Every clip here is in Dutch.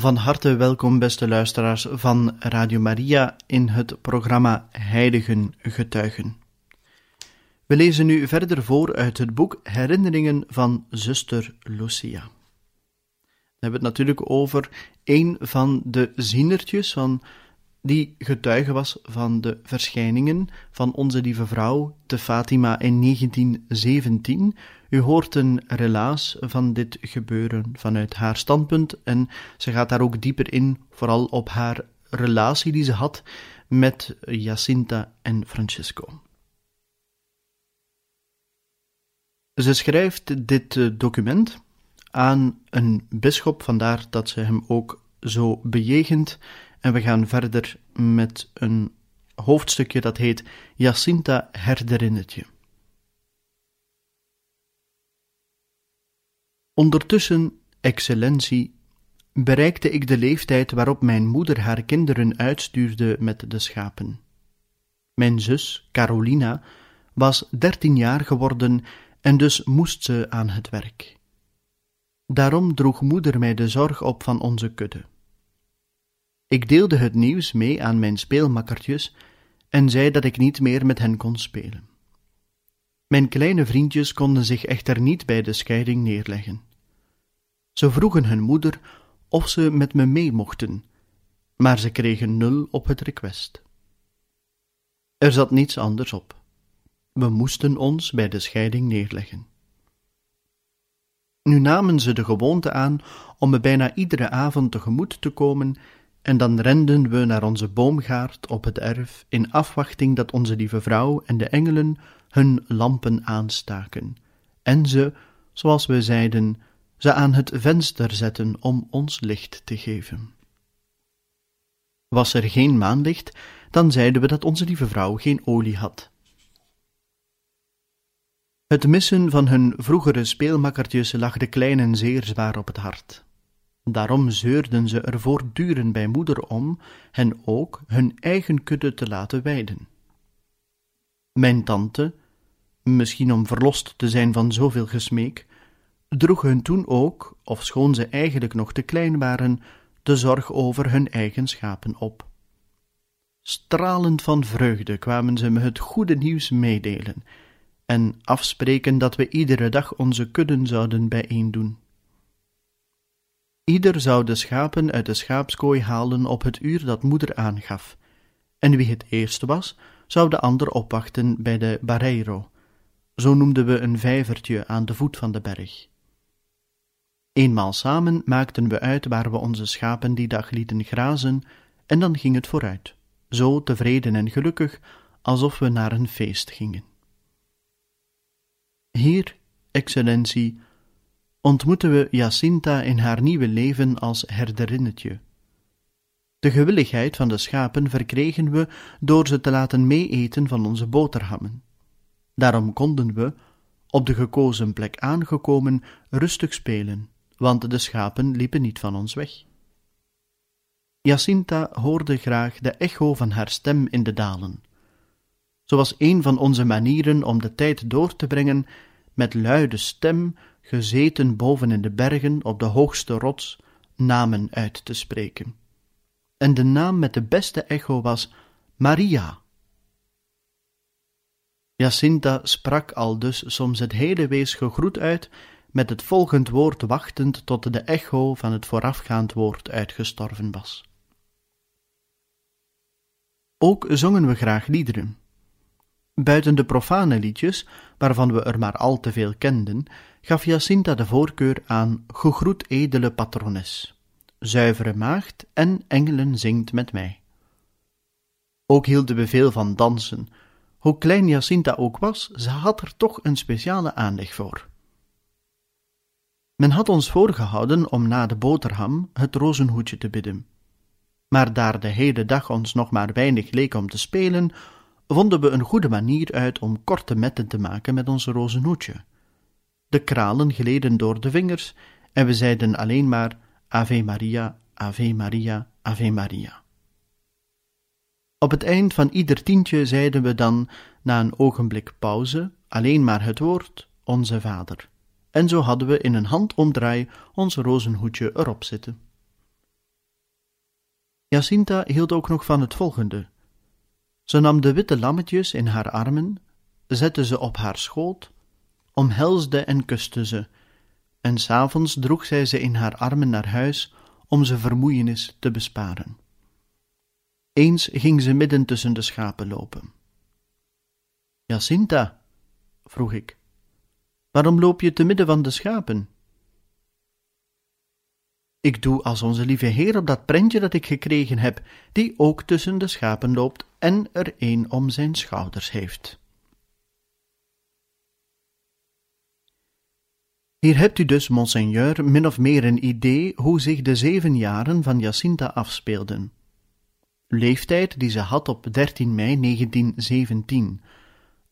Van harte welkom, beste luisteraars van Radio Maria, in het programma Heiligen Getuigen. We lezen nu verder voor uit het boek Herinneringen van zuster Lucia. We hebben het natuurlijk over een van de zienertjes van die getuige was van de verschijningen van onze lieve vrouw te Fatima in 1917. U hoort een relaas van dit gebeuren vanuit haar standpunt en ze gaat daar ook dieper in, vooral op haar relatie die ze had met Jacinta en Francesco. Ze schrijft dit eh, document aan een bisschop, vandaar dat ze hem ook zo bejegent en we gaan verder met een hoofdstukje dat heet Jacinta Herderinnetje. Ondertussen, excellentie, bereikte ik de leeftijd waarop mijn moeder haar kinderen uitstuurde met de schapen. Mijn zus, Carolina, was dertien jaar geworden en dus moest ze aan het werk. Daarom droeg moeder mij de zorg op van onze kudde. Ik deelde het nieuws mee aan mijn speelmakkertjes en zei dat ik niet meer met hen kon spelen. Mijn kleine vriendjes konden zich echter niet bij de scheiding neerleggen. Ze vroegen hun moeder of ze met me mee mochten, maar ze kregen nul op het request. Er zat niets anders op. We moesten ons bij de scheiding neerleggen. Nu namen ze de gewoonte aan om me bijna iedere avond tegemoet te komen en dan renden we naar onze boomgaard op het erf in afwachting dat onze lieve vrouw en de engelen hun lampen aanstaken en ze, zoals we zeiden, ze aan het venster zetten om ons licht te geven. Was er geen maanlicht, dan zeiden we dat onze lieve vrouw geen olie had. Het missen van hun vroegere speelmakkertjes lag de kleinen zeer zwaar op het hart. Daarom zeurden ze er voortdurend bij moeder om hen ook hun eigen kudde te laten weiden. Mijn tante, misschien om verlost te zijn van zoveel gesmeek, droeg hun toen ook, ofschoon ze eigenlijk nog te klein waren, de zorg over hun eigen schapen op. Stralend van vreugde kwamen ze me het goede nieuws meedelen en afspreken dat we iedere dag onze kudden zouden bijeendoen. Ieder zou de schapen uit de schaapskooi halen op het uur dat moeder aangaf, en wie het eerst was, zou de ander opwachten bij de Barreiro. Zo noemden we een vijvertje aan de voet van de berg. Eenmaal samen maakten we uit waar we onze schapen die dag lieten grazen, en dan ging het vooruit, zo tevreden en gelukkig, alsof we naar een feest gingen. Hier, excellentie, ontmoeten we Jacinta in haar nieuwe leven als herderinnetje. De gewilligheid van de schapen verkregen we door ze te laten meeeten van onze boterhammen. Daarom konden we, op de gekozen plek aangekomen, rustig spelen, want de schapen liepen niet van ons weg. Jacinta hoorde graag de echo van haar stem in de dalen. Zoals een van onze manieren om de tijd door te brengen, met luide stem gezeten boven in de bergen op de hoogste rots, namen uit te spreken. En de naam met de beste echo was Maria. Jacinta sprak al dus soms het hele wees gegroet uit, met het volgend woord wachtend tot de echo van het voorafgaand woord uitgestorven was. Ook zongen we graag liederen. Buiten de profane liedjes, waarvan we er maar al te veel kenden, gaf Jacinta de voorkeur aan Gegroet edele patrones, Zuivere maagd en Engelen zingt met mij. Ook hielden we veel van dansen, Hoe klein Jacinta ook was, ze had er toch een speciale aanleg voor. Men had ons voorgehouden om na de boterham het rozenhoedje te bidden. Maar daar de hele dag ons nog maar weinig leek om te spelen, vonden we een goede manier uit om korte metten te maken met ons rozenhoedje. De kralen gleden door de vingers en we zeiden alleen maar Ave Maria, Ave Maria, Ave Maria. Op het eind van ieder tientje zeiden we dan, na een ogenblik pauze, alleen maar het woord Onze Vader. En zo hadden we in een handomdraai ons rozenhoedje erop zitten. Jacinta hield ook nog van het volgende. Ze nam de witte lammetjes in haar armen, zette ze op haar schoot, omhelsde en kuste ze, en s'avonds droeg zij ze in haar armen naar huis om ze vermoeienis te besparen. Eens ging ze midden tussen de schapen lopen. Jacinta, vroeg ik, waarom loop je te midden van de schapen? Ik doe als onze lieve Heer op dat prentje dat ik gekregen heb, die ook tussen de schapen loopt en er een om zijn schouders heeft. Hier hebt u dus, monseigneur, min of meer een idee hoe zich de zeven jaren van Jacinta afspeelden. Leeftijd die ze had op 13 mei 1917.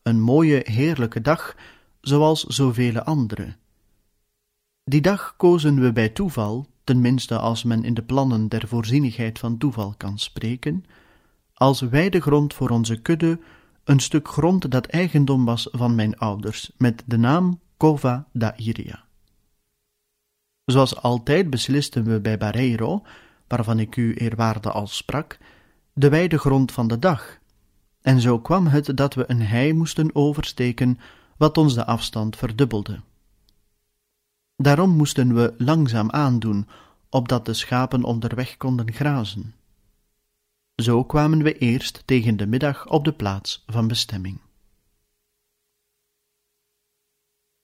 Een mooie, heerlijke dag, zoals zoveel andere. Die dag kozen we bij toeval, tenminste als men in de plannen der voorzienigheid van toeval kan spreken, als weidegrond voor onze kudde, een stuk grond dat eigendom was van mijn ouders, met de naam Cova da Iria. Zoals altijd beslisten we bij Barreiro, waarvan ik u eerwaarde al sprak, de weidegrond van de dag, en zo kwam het dat we een hei moesten oversteken, wat ons de afstand verdubbelde. Daarom moesten we langzaam aandoen, opdat de schapen onderweg konden grazen. Zo kwamen we eerst tegen de middag op de plaats van bestemming.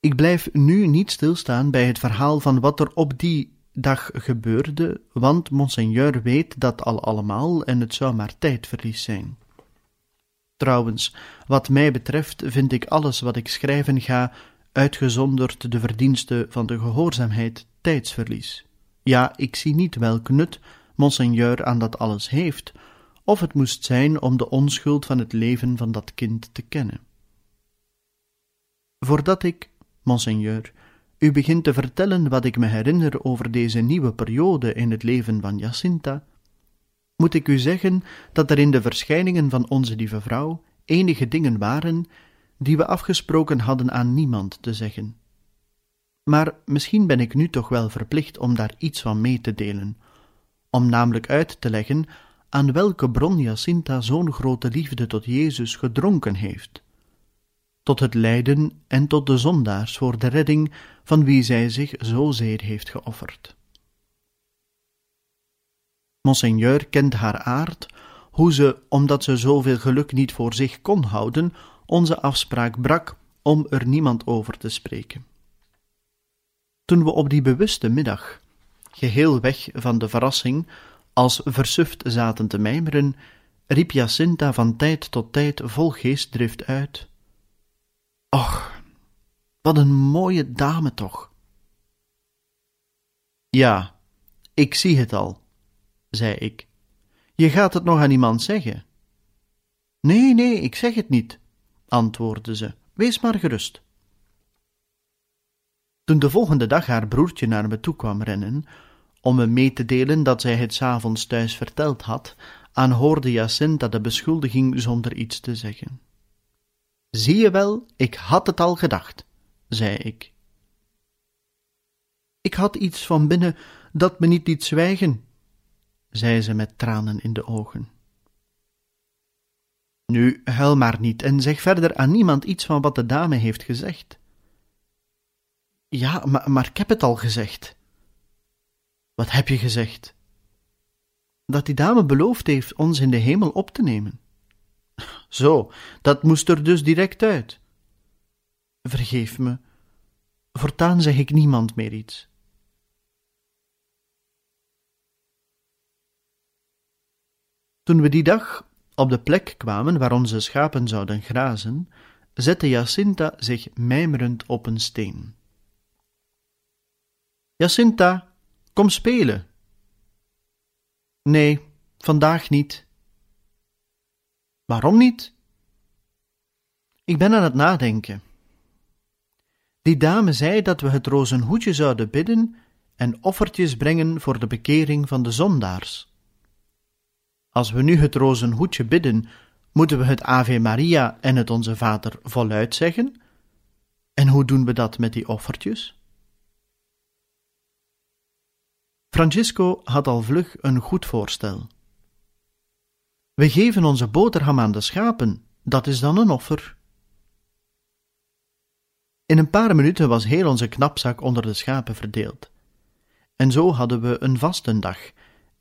Ik blijf nu niet stilstaan bij het verhaal van wat er op die dag gebeurde, want monseigneur weet dat al allemaal en het zou maar tijdverlies zijn. Trouwens, wat mij betreft vind ik alles wat ik schrijven ga, uitgezonderd de verdienste van de gehoorzaamheid, tijdsverlies. Ja, ik zie niet welk nut monseigneur aan dat alles heeft, of het moest zijn om de onschuld van het leven van dat kind te kennen. Voordat ik Monseigneur, u begint te vertellen wat ik me herinner over deze nieuwe periode in het leven van Jacinta, moet ik u zeggen dat er in de verschijningen van onze lieve vrouw enige dingen waren die we afgesproken hadden aan niemand te zeggen. Maar misschien ben ik nu toch wel verplicht om daar iets van mee te delen, om namelijk uit te leggen aan welke bron Jacinta zo'n grote liefde tot Jezus gedronken heeft tot het lijden en tot de zondaars voor de redding van wie zij zich zozeer heeft geofferd. Monseigneur kent haar aard, hoe ze, omdat ze zoveel geluk niet voor zich kon houden, onze afspraak brak om er niemand over te spreken. Toen we op die bewuste middag, geheel weg van de verrassing, als versuft zaten te mijmeren, riep Jacinta van tijd tot tijd vol geestdrift uit: Och, wat een mooie dame toch. Ja, ik zie het al, zei ik. Je gaat het nog aan iemand zeggen. Nee, nee, ik zeg het niet, antwoordde ze. Wees maar gerust. Toen de volgende dag haar broertje naar me toe kwam rennen, om me mee te delen dat zij het s'avonds thuis verteld had, aanhoorde Jacinta de beschuldiging zonder iets te zeggen. Zie je wel, ik had het al gedacht, zei ik. Ik had iets van binnen dat me niet liet zwijgen, zei ze met tranen in de ogen. Nu, huil maar niet en zeg verder aan niemand iets van wat de dame heeft gezegd. Ja, maar, maar ik heb het al gezegd. Wat heb je gezegd? Dat die dame beloofd heeft ons in de hemel op te nemen. Zo, dat moest er dus direct uit. Vergeef me, voortaan zeg ik niemand meer iets. Toen we die dag op de plek kwamen waar onze schapen zouden grazen, zette Jacinta zich mijmerend op een steen. Jacinta, kom spelen. Nee, vandaag niet. Waarom niet? Ik ben aan het nadenken. Die dame zei dat we het rozenhoedje zouden bidden en offertjes brengen voor de bekering van de zondaars. Als we nu het rozenhoedje bidden, moeten we het Ave Maria en het Onze Vader voluit zeggen? En hoe doen we dat met die offertjes? Francisco had al vlug een goed voorstel. We geven onze boterham aan de schapen, dat is dan een offer. In een paar minuten was heel onze knapzak onder de schapen verdeeld. En zo hadden we een vastendag,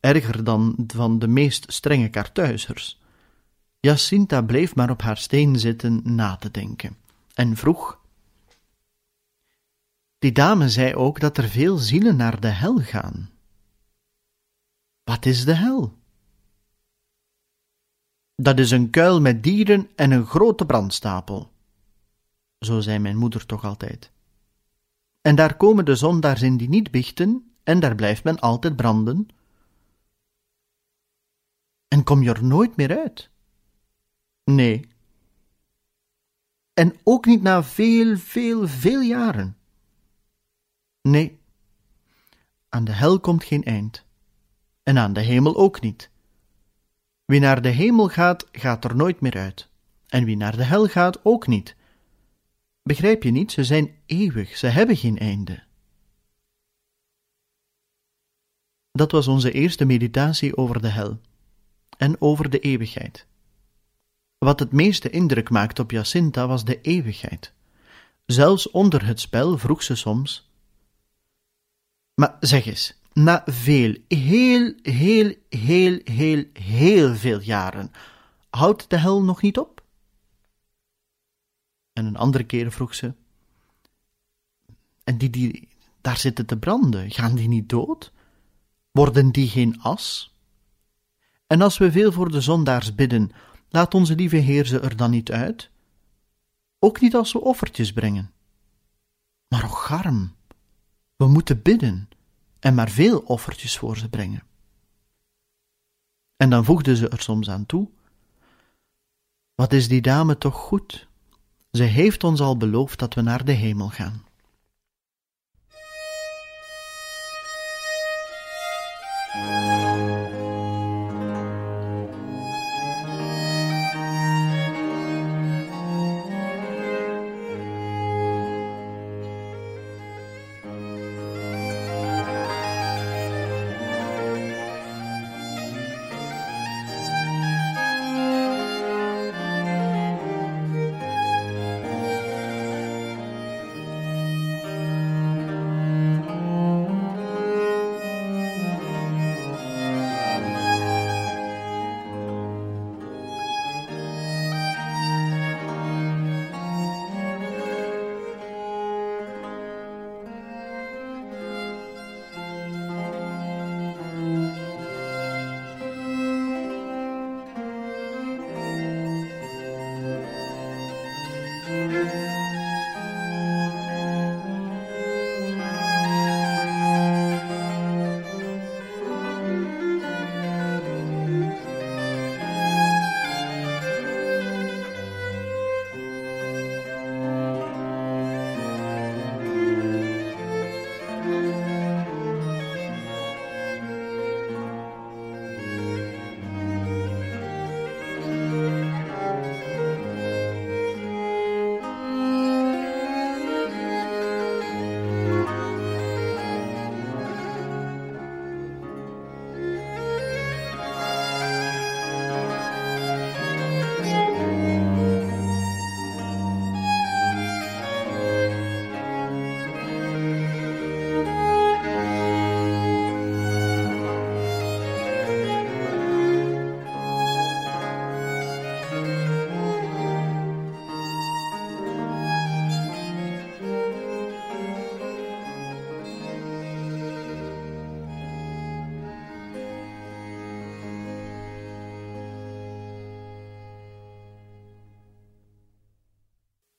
erger dan van de meest strenge kartuizers. Jacinta bleef maar op haar steen zitten na te denken en vroeg. Die dame zei ook dat er veel zielen naar de hel gaan. Wat is de hel? Dat is een kuil met dieren en een grote brandstapel. Zo zei mijn moeder toch altijd. En daar komen de zondaars in die niet bichten, en daar blijft men altijd branden. En kom je er nooit meer uit? Nee. En ook niet na veel, veel, veel jaren? Nee. Aan de hel komt geen eind. En aan de hemel ook niet. Wie naar de hemel gaat, gaat er nooit meer uit. En wie naar de hel gaat, ook niet. Begrijp je niet? Ze zijn eeuwig, ze hebben geen einde. Dat was onze eerste meditatie over de hel en over de eeuwigheid. Wat het meeste indruk maakte op Jacinta was de eeuwigheid. Zelfs onder het spel vroeg ze soms: Maar zeg eens, na veel, heel, heel, heel, heel, heel veel jaren, houdt de hel nog niet op? En een andere keer vroeg ze: En die die daar zitten te branden, gaan die niet dood? Worden die geen as? En als we veel voor de zondaars bidden, laat onze lieve Heer ze er dan niet uit? Ook niet als we offertjes brengen. Maar och garm, we moeten bidden en maar veel offertjes voor ze brengen. En dan voegde ze er soms aan toe: Wat is die dame toch goed? Ze heeft ons al beloofd dat we naar de hemel gaan.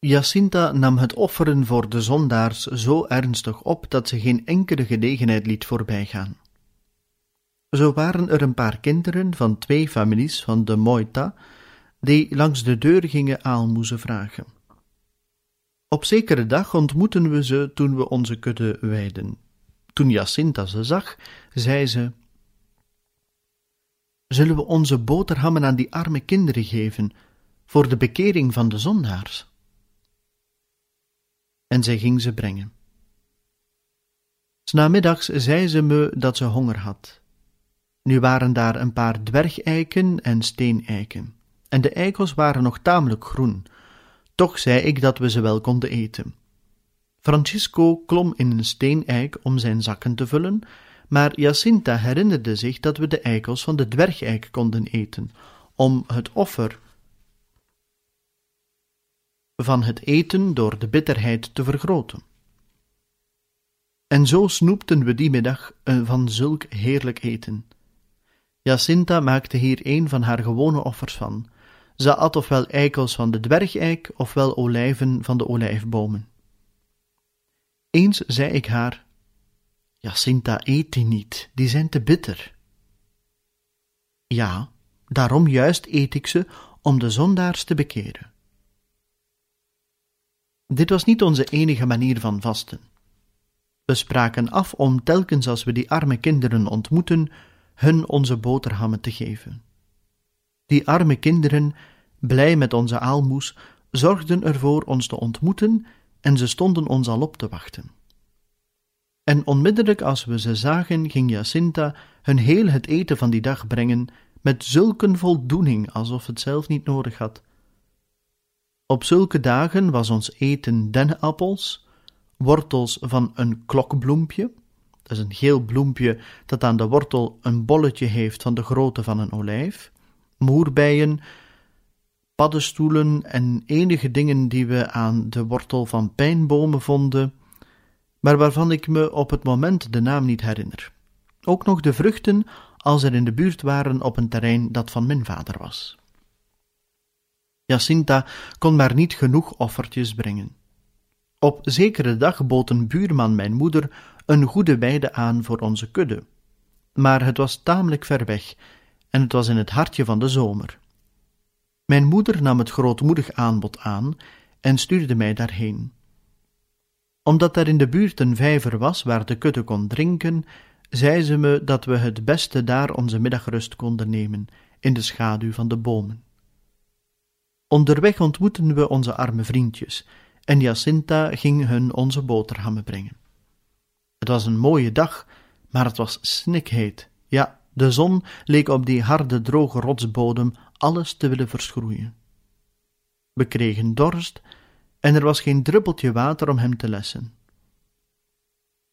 Jacinta nam het offeren voor de zondaars zo ernstig op dat ze geen enkele gelegenheid liet voorbijgaan. Zo waren er een paar kinderen van twee families van de Moita die langs de deur gingen aalmoezen vragen. Op zekere dag ontmoetten we ze toen we onze kudde weiden. Toen Jacinta ze zag, zei ze: Zullen we onze boterhammen aan die arme kinderen geven voor de bekering van de zondaars? En zij ging ze brengen. Snamiddags zei ze me dat ze honger had. Nu waren daar een paar dwergeiken en steeneiken, en de eikels waren nog tamelijk groen. Toch zei ik dat we ze wel konden eten. Francisco klom in een steeneik om zijn zakken te vullen, maar Jacinta herinnerde zich dat we de eikels van de dwergeik konden eten, om het offer van het eten door de bitterheid te vergroten. En zo snoepten we die middag eh, van zulk heerlijk eten. Jacinta maakte hier een van haar gewone offers van. Ze at ofwel eikels van de dwergeik, ofwel olijven van de olijfbomen. Eens zei ik haar: Jacinta, eet die niet, die zijn te bitter. Ja, daarom juist eet ik ze om de zondaars te bekeren. Dit was niet onze enige manier van vasten. We spraken af om telkens als we die arme kinderen ontmoeten, hun onze boterhammen te geven. Die arme kinderen, blij met onze aalmoes, zorgden ervoor ons te ontmoeten en ze stonden ons al op te wachten. En onmiddellijk als we ze zagen, ging Jacinta hun heel het eten van die dag brengen, met zulke voldoening alsof het zelf niet nodig had. Op zulke dagen was ons eten dennenappels, wortels van een klokbloempje, dat is een geel bloempje dat aan de wortel een bolletje heeft van de grootte van een olijf, moerbijen, paddenstoelen en enige dingen die we aan de wortel van pijnbomen vonden, maar waarvan ik me op het moment de naam niet herinner. Ook nog de vruchten als er in de buurt waren op een terrein dat van mijn vader was. Jacinta kon maar niet genoeg offertjes brengen. Op zekere dag bood een buurman mijn moeder een goede weide aan voor onze kudde. Maar het was tamelijk ver weg en het was in het hartje van de zomer. Mijn moeder nam het grootmoedig aanbod aan en stuurde mij daarheen. Omdat er in de buurt een vijver was waar de kudde kon drinken, zei ze me dat we het beste daar onze middagrust konden nemen, in de schaduw van de bomen. Onderweg ontmoetten we onze arme vriendjes, en Jacinta ging hun onze boterhammen brengen. Het was een mooie dag, maar het was snikheet. Ja, de zon leek op die harde, droge rotsbodem alles te willen verschroeien. We kregen dorst, en er was geen druppeltje water om hem te lessen.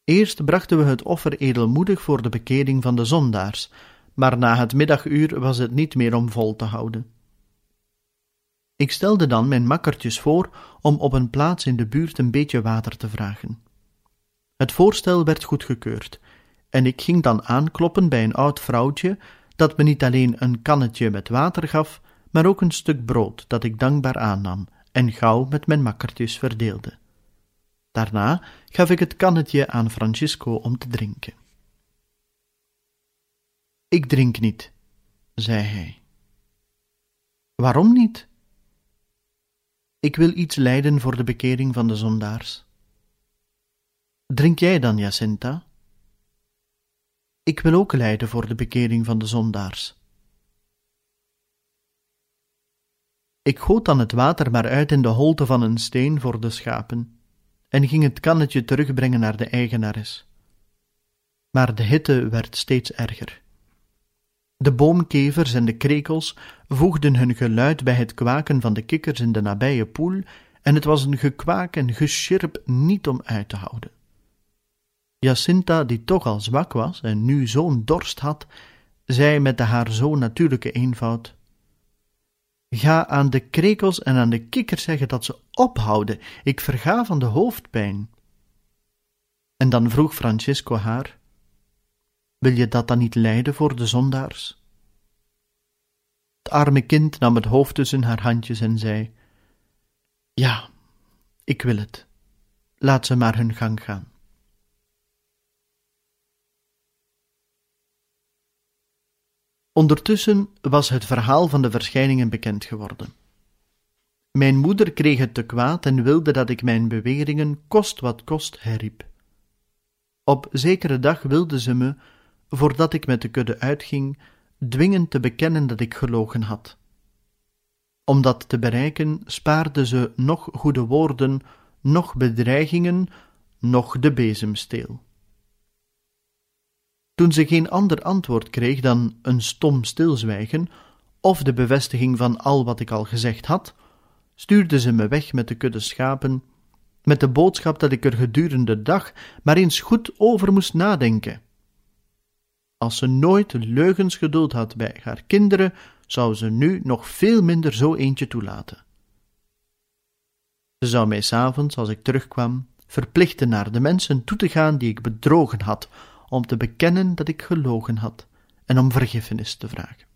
Eerst brachten we het offer edelmoedig voor de bekering van de zondaars, maar na het middaguur was het niet meer om vol te houden. Ik stelde dan mijn makkertjes voor om op een plaats in de buurt een beetje water te vragen. Het voorstel werd goedgekeurd, en ik ging dan aankloppen bij een oud vrouwtje dat me niet alleen een kannetje met water gaf, maar ook een stuk brood dat ik dankbaar aannam en gauw met mijn makkertjes verdeelde. Daarna gaf ik het kannetje aan Francisco om te drinken. Ik drink niet, zei hij. Waarom niet? Ik wil iets lijden voor de bekering van de zondaars. Drink jij dan, Jacinta? Ik wil ook lijden voor de bekering van de zondaars. Ik goot dan het water maar uit in de holte van een steen voor de schapen en ging het kannetje terugbrengen naar de eigenares. Maar de hitte werd steeds erger. De boomkevers en de krekels voegden hun geluid bij het kwaken van de kikkers in de nabije poel, en het was een gekwaak en geschirp niet om uit te houden. Jacinta, die toch al zwak was en nu zo'n dorst had, zei met de haar zo natuurlijke eenvoud: Ga aan de krekels en aan de kikkers zeggen dat ze ophouden, ik verga van de hoofdpijn. En dan vroeg Francisco haar: Wil je dat dan niet lijden voor de zondaars? Het arme kind nam het hoofd tussen haar handjes en zei: Ja, Ik wil het. Laat ze maar hun gang gaan. Ondertussen was het verhaal van de verschijningen bekend geworden. Mijn moeder kreeg het te kwaad en wilde dat ik mijn beweringen kost wat kost herriep. Op zekere dag wilde ze me, voordat ik met de kudde uitging, dwingen te bekennen dat ik gelogen had. Om dat te bereiken spaarde ze nog goede woorden, nog bedreigingen, nog de bezemsteel. Toen ze geen ander antwoord kreeg dan een stom stilzwijgen of de bevestiging van al wat ik al gezegd had, stuurde ze me weg met de kudde schapen, met de boodschap dat ik er gedurende de dag maar eens goed over moest nadenken. Als ze nooit leugens geduld had bij haar kinderen, zou ze nu nog veel minder zo eentje toelaten. Ze zou mij s'avonds, als ik terugkwam, verplichten naar de mensen toe te gaan die ik bedrogen had, om te bekennen dat ik gelogen had en om vergiffenis te vragen.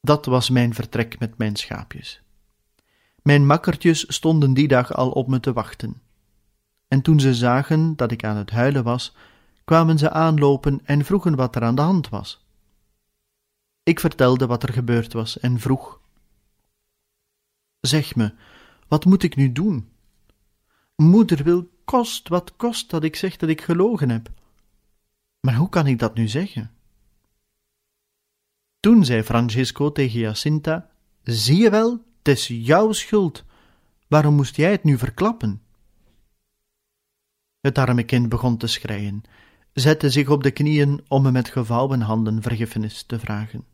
Dat was mijn vertrek met mijn schaapjes. Mijn makkertjes stonden die dag al op me te wachten. En toen ze zagen dat ik aan het huilen was, kwamen ze aanlopen en vroegen wat er aan de hand was. Ik vertelde wat er gebeurd was en vroeg: Zeg me, wat moet ik nu doen? Moeder wil kost wat kost dat ik zeg dat ik gelogen heb. Maar hoe kan ik dat nu zeggen? Toen zei Francisco tegen Jacinta: Zie je wel, het is jouw schuld. Waarom moest jij het nu verklappen? Het arme kind begon te schreien, zette zich op de knieën om me met gevouwen handen vergiffenis te vragen.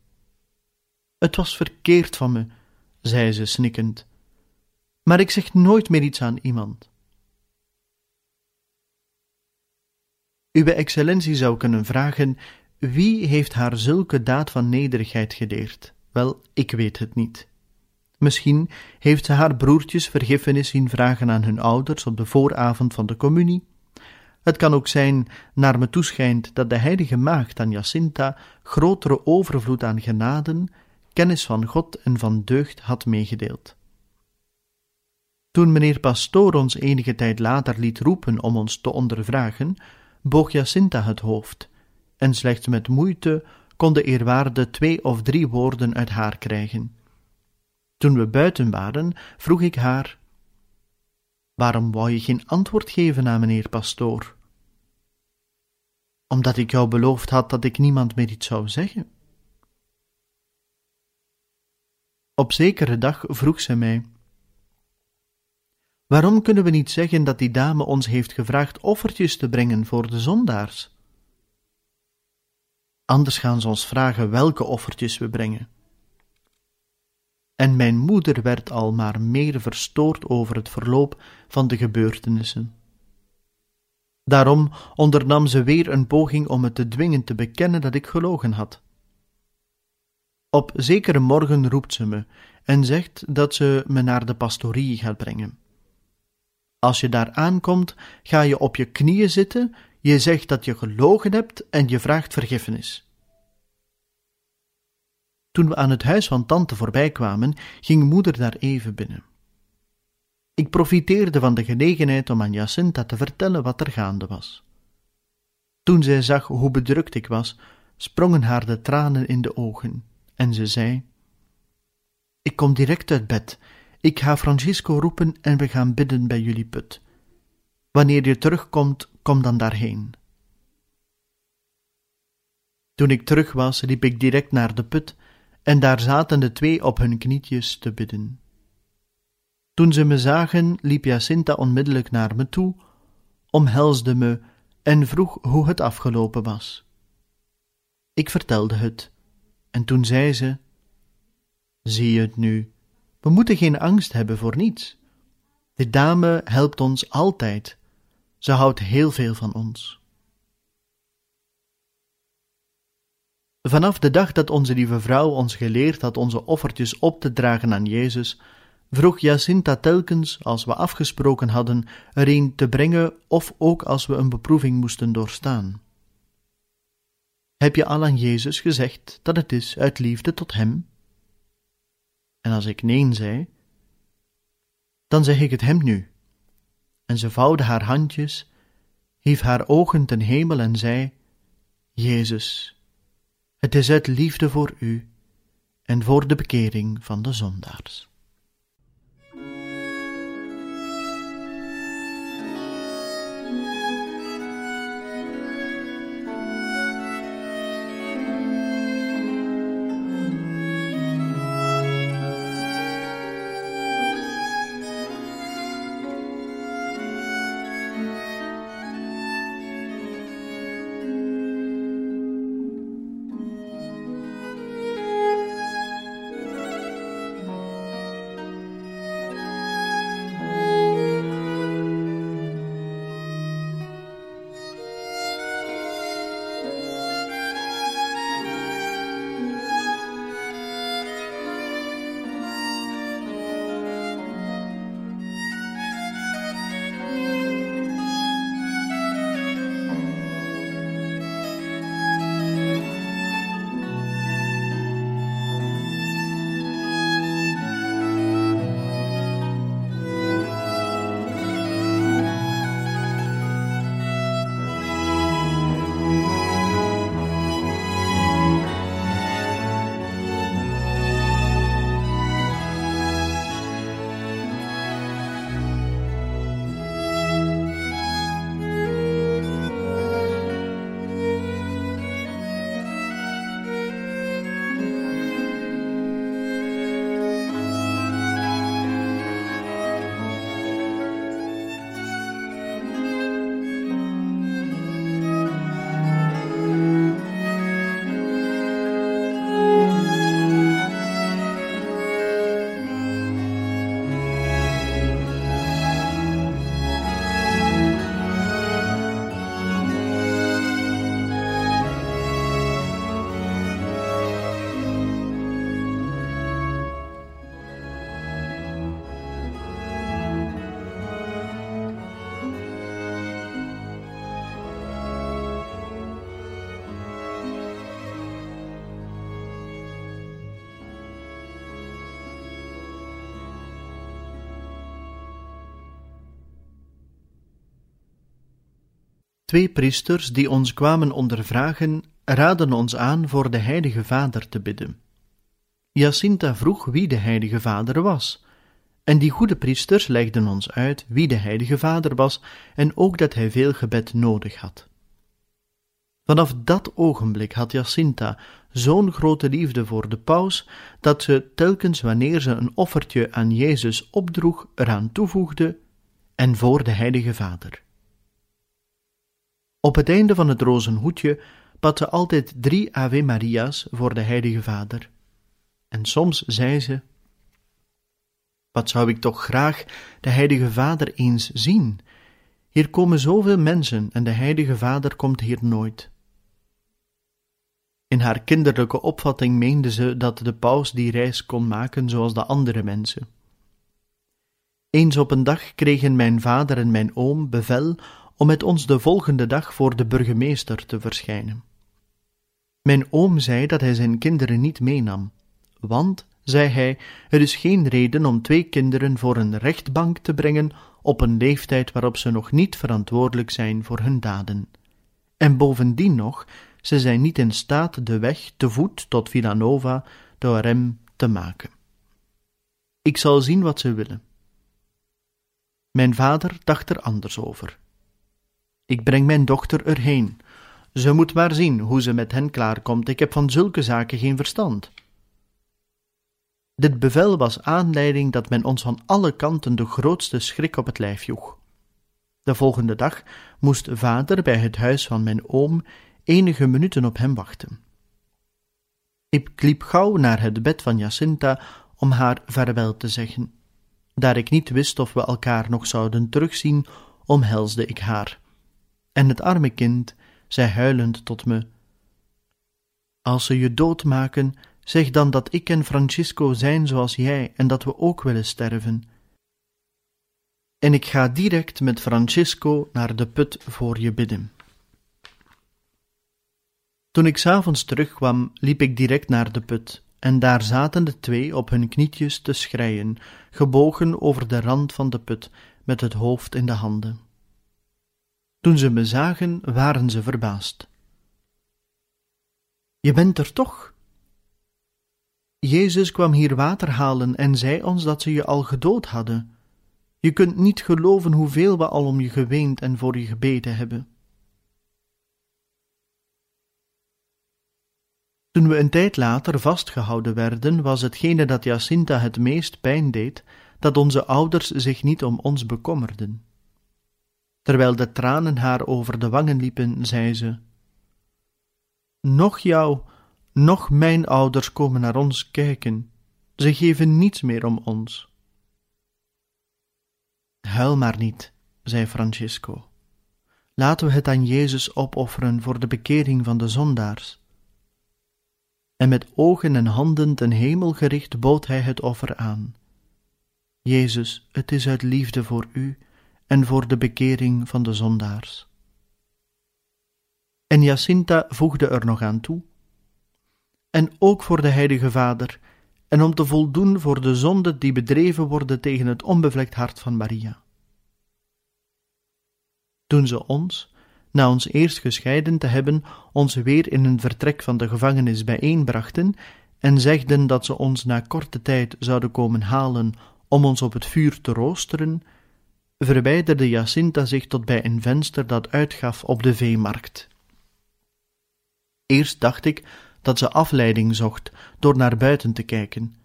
Het was verkeerd van me, zei ze snikkend, maar ik zeg nooit meer iets aan iemand. Uwe excellentie zou kunnen vragen wie heeft haar zulke daad van nederigheid geleerd? Wel, ik weet het niet. Misschien heeft ze haar broertjes vergiffenis zien vragen aan hun ouders op de vooravond van de communie. Het kan ook zijn, naar me toeschijnt, dat de heilige maagd aan Jacinta grotere overvloed aan genaden, kennis van God en van deugd had meegedeeld. Toen meneer Pastoor ons enige tijd later liet roepen om ons te ondervragen, boog Jacinta het hoofd en slechts met moeite kon de eerwaarde twee of drie woorden uit haar krijgen. Toen we buiten waren, vroeg ik haar: Waarom wou je geen antwoord geven aan meneer pastoor? Omdat ik jou beloofd had dat ik niemand meer iets zou zeggen. Op zekere dag vroeg ze mij: Waarom kunnen we niet zeggen dat die dame ons heeft gevraagd offertjes te brengen voor de zondaars? Anders gaan ze ons vragen welke offertjes we brengen. En mijn moeder werd al maar meer verstoord over het verloop van de gebeurtenissen. Daarom ondernam ze weer een poging om me te dwingen te bekennen dat ik gelogen had. Op zekere morgen roept ze me en zegt dat ze me naar de pastorie gaat brengen. Als je daar aankomt, ga je op je knieën zitten je zegt dat je gelogen hebt en je vraagt vergiffenis. Toen we aan het huis van tante voorbij kwamen, ging moeder daar even binnen. Ik profiteerde van de gelegenheid om aan Jacinta te vertellen wat er gaande was. Toen zij zag hoe bedrukt ik was, sprongen haar de tranen in de ogen en ze zei: Ik kom direct uit bed. Ik ga Francisco roepen en we gaan bidden bij jullie put. Wanneer je terugkomt, kom dan daarheen. Toen ik terug was, liep ik direct naar de put, en daar zaten de twee op hun knietjes te bidden. Toen ze me zagen, liep Jacinta onmiddellijk naar me toe, omhelsde me en vroeg hoe het afgelopen was. Ik vertelde het, en toen zei ze: Zie je het nu? We moeten geen angst hebben voor niets. De dame helpt ons altijd ze houdt heel veel van ons. Vanaf de dag dat onze lieve vrouw ons geleerd had onze offertjes op te dragen aan Jezus, vroeg Jacinta telkens, als we afgesproken hadden, er een te brengen of ook als we een beproeving moesten doorstaan. Heb je al aan Jezus gezegd dat het is uit liefde tot Hem? En als ik nee zei, Dan zeg ik het hem nu. En ze vouwde haar handjes, hief haar ogen ten hemel en zei: Jezus, het is uit liefde voor u en voor de bekering van de zondaars. Twee priesters die ons kwamen ondervragen, raden ons aan voor de Heilige Vader te bidden. Jacinta vroeg wie de Heilige Vader was, en die goede priesters legden ons uit wie de Heilige Vader was en ook dat hij veel gebed nodig had. Vanaf dat ogenblik had Jacinta zo'n grote liefde voor de paus, dat ze telkens wanneer ze een offertje aan Jezus opdroeg, eraan toevoegde en voor de Heilige Vader. Op het einde van het rozenhoedje bad altijd drie Ave Maria's voor de Heilige Vader. En soms zei ze: Wat zou ik toch graag de Heilige Vader eens zien? Hier komen zoveel mensen en de Heilige Vader komt hier nooit. In haar kinderlijke opvatting meende ze dat de paus die reis kon maken zoals de andere mensen. Eens op een dag kregen mijn vader en mijn oom bevel om met ons de volgende dag voor de burgemeester te verschijnen. Mijn oom zei dat hij zijn kinderen niet meenam, want, zei hij, er is geen reden om twee kinderen voor een rechtbank te brengen op een leeftijd waarop ze nog niet verantwoordelijk zijn voor hun daden. En bovendien nog, ze zijn niet in staat de weg te voet tot Villanova, de Orem, te maken. Ik zal zien wat ze willen. Mijn vader dacht er anders over. Ik breng mijn dochter erheen. Ze moet maar zien hoe ze met hen klaarkomt. Ik heb van zulke zaken geen verstand. Dit bevel was aanleiding dat men ons van alle kanten de grootste schrik op het lijf joeg. De volgende dag moest vader bij het huis van mijn oom enige minuten op hem wachten. Ik liep gauw naar het bed van Jacinta om haar vaarwel te zeggen. Daar ik niet wist of we elkaar nog zouden terugzien, omhelsde ik haar. En het arme kind zei huilend tot me: Als ze je doodmaken, zeg dan dat ik en Francisco zijn zoals jij en dat we ook willen sterven. En ik ga direct met Francisco naar de put voor je bidden. Toen ik s'avonds terugkwam, liep ik direct naar de put, en daar zaten de twee op hun knietjes te schreien, gebogen over de rand van de put, met het hoofd in de handen. Toen ze me zagen, waren ze verbaasd. Je bent er toch? Jezus kwam hier water halen en zei ons dat ze je al gedood hadden. Je kunt niet geloven hoeveel we al om je geweend en voor je gebeden hebben. Toen we een tijd later vastgehouden werden, was hetgene dat Jacinta het meest pijn deed, dat onze ouders zich niet om ons bekommerden. Terwijl de tranen haar over de wangen liepen, zei ze: Nog jou, nog mijn ouders komen naar ons kijken. Ze geven niets meer om ons. Huil maar niet, zei Francisco. Laten we het aan Jezus opofferen voor de bekering van de zondaars. En met ogen en handen ten hemel gericht bood hij het offer aan. Jezus, het is uit liefde voor u en voor de bekering van de zondaars. En Jacinta voegde er nog aan toe: En ook voor de Heilige Vader, en om te voldoen voor de zonde die bedreven worden tegen het onbevlekt hart van Maria. Toen ze ons, na ons eerst gescheiden te hebben, ons weer in een vertrek van de gevangenis bijeenbrachten en zegden dat ze ons na korte tijd zouden komen halen om ons op het vuur te roosteren, verwijderde Jacinta zich tot bij een venster dat uitgaf op de veemarkt. Eerst dacht ik dat ze afleiding zocht door naar buiten te kijken,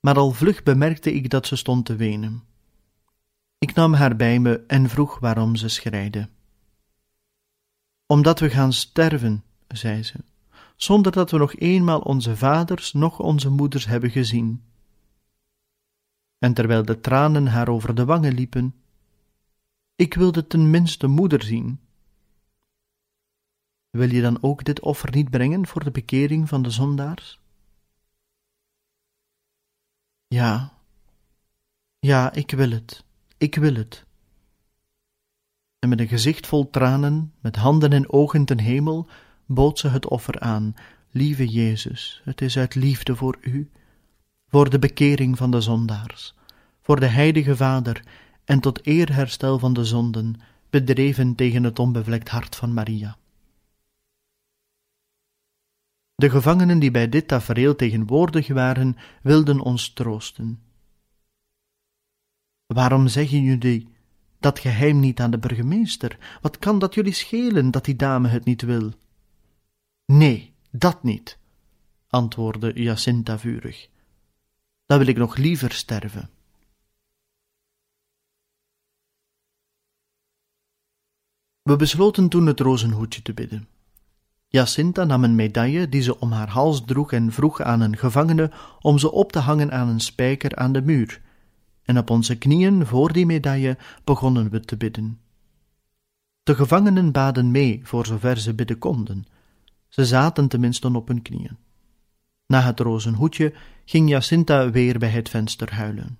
maar al vlug bemerkte ik dat ze stond te wenen. Ik nam haar bij me en vroeg waarom ze schreide. Omdat we gaan sterven, zei ze, zonder dat we nog eenmaal onze vaders noch onze moeders hebben gezien en terwijl de tranen haar over de wangen liepen, ik wilde tenminste moeder zien. Wil je dan ook dit offer niet brengen voor de bekering van de zondaars? Ja, ja, ik wil het, ik wil het. En met een gezicht vol tranen, met handen en ogen ten hemel, bood ze het offer aan. Lieve Jezus, het is uit liefde voor u voor de bekering van de zondaars, voor de heilige Vader en tot eerherstel van de zonden, bedreven tegen het onbevlekt hart van Maria. De gevangenen die bij dit tafereel tegenwoordig waren, wilden ons troosten. Waarom zeggen jullie dat geheim niet aan de burgemeester? Wat kan dat jullie schelen dat die dame het niet wil? Nee, dat niet, antwoordde Jacinta vurig dan wil ik nog liever sterven. We besloten toen het rozenhoedje te bidden. Jacinta nam een medaille die ze om haar hals droeg en vroeg aan een gevangene om ze op te hangen aan een spijker aan de muur, en op onze knieën voor die medaille begonnen we te bidden. De gevangenen baden mee voor zover ze bidden konden. Ze zaten tenminste op hun knieën. Na het rozenhoedje ging Jacinta weer bij het venster huilen.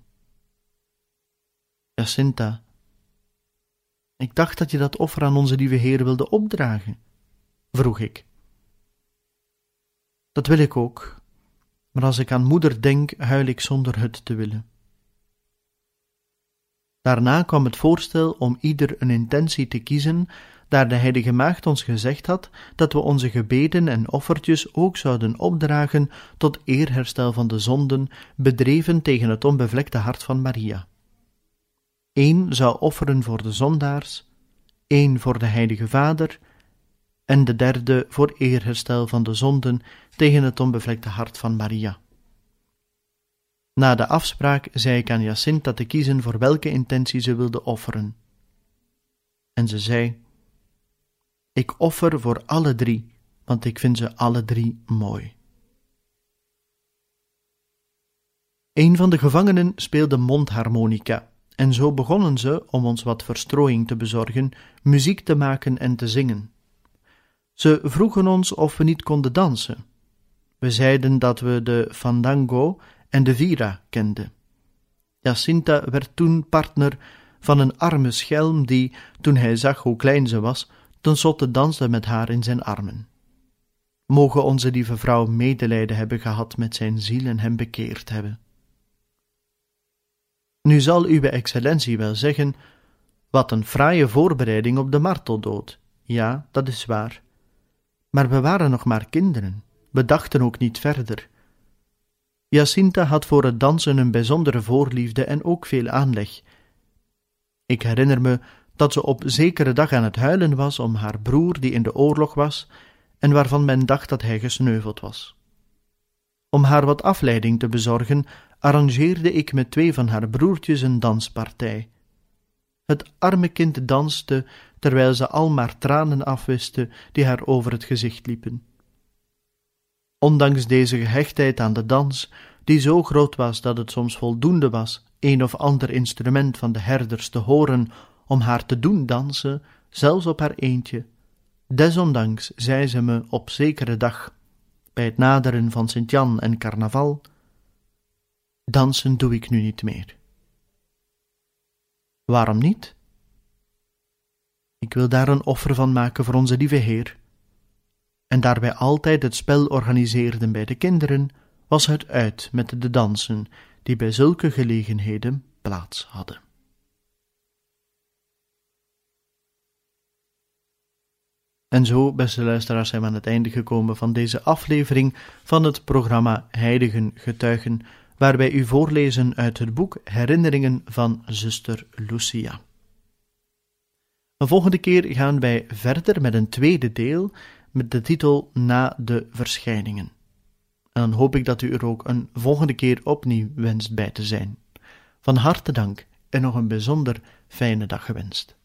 Jacinta, ik dacht dat je dat offer aan onze lieve Heer wilde opdragen, vroeg ik. Dat wil ik ook, maar als ik aan moeder denk, huil ik zonder het te willen. Daarna kwam het voorstel om ieder een intentie te kiezen daar de heilige maagd ons gezegd had dat we onze gebeden en offertjes ook zouden opdragen tot eerherstel van de zonden, bedreven tegen het onbevlekte hart van Maria. Eén zou offeren voor de zondaars, één voor de heilige Vader, en de derde voor eerherstel van de zonden tegen het onbevlekte hart van Maria. Na de afspraak zei ik aan Jacinta te kiezen voor welke intentie ze wilde offeren. En ze zei: ik offer voor alle drie, want ik vind ze alle drie mooi. Een van de gevangenen speelde mondharmonica, en zo begonnen ze, om ons wat verstrooiing te bezorgen, muziek te maken en te zingen. Ze vroegen ons of we niet konden dansen. We zeiden dat we de fandango en de vira kenden. Jacinta werd toen partner van een arme schelm die, toen hij zag hoe klein ze was, tenslotte danste met haar in zijn armen. Mogen onze lieve vrouw medelijden hebben gehad met zijn ziel en hem bekeerd hebben. Nu zal uw excellentie wel zeggen, wat een fraaie voorbereiding op de marteldood. Ja, dat is waar. Maar we waren nog maar kinderen, we dachten ook niet verder. Jacinta had voor het dansen een bijzondere voorliefde en ook veel aanleg. Ik herinner me dat ze op zekere dag aan het huilen was om haar broer die in de oorlog was en waarvan men dacht dat hij gesneuveld was. Om haar wat afleiding te bezorgen, arrangeerde ik met twee van haar broertjes een danspartij. Het arme kind danste, terwijl ze al maar tranen afwiste die haar over het gezicht liepen. Ondanks deze gehechtheid aan de dans, die zo groot was dat het soms voldoende was een of ander instrument van de herders te horen om haar te doen dansen, zelfs op haar eentje, desondanks zei ze me op zekere dag, bij het naderen van Sint-Jan en carnaval, dansen doe ik nu niet meer. Waarom niet? Ik wil daar een offer van maken voor onze lieve Heer. En daar wij altijd het spel organiseerden bij de kinderen, was het uit met de dansen die bij zulke gelegenheden plaats hadden. En zo, beste luisteraars, zijn we aan het einde gekomen van deze aflevering van het programma Heiligen Getuigen, waar wij u voorlezen uit het boek Herinneringen van zuster Lucia. De volgende keer gaan wij verder met een tweede deel met de titel Na de verschijningen. En dan hoop ik dat u er ook een volgende keer opnieuw wenst bij te zijn. Van harte dank en nog een bijzonder fijne dag gewenst.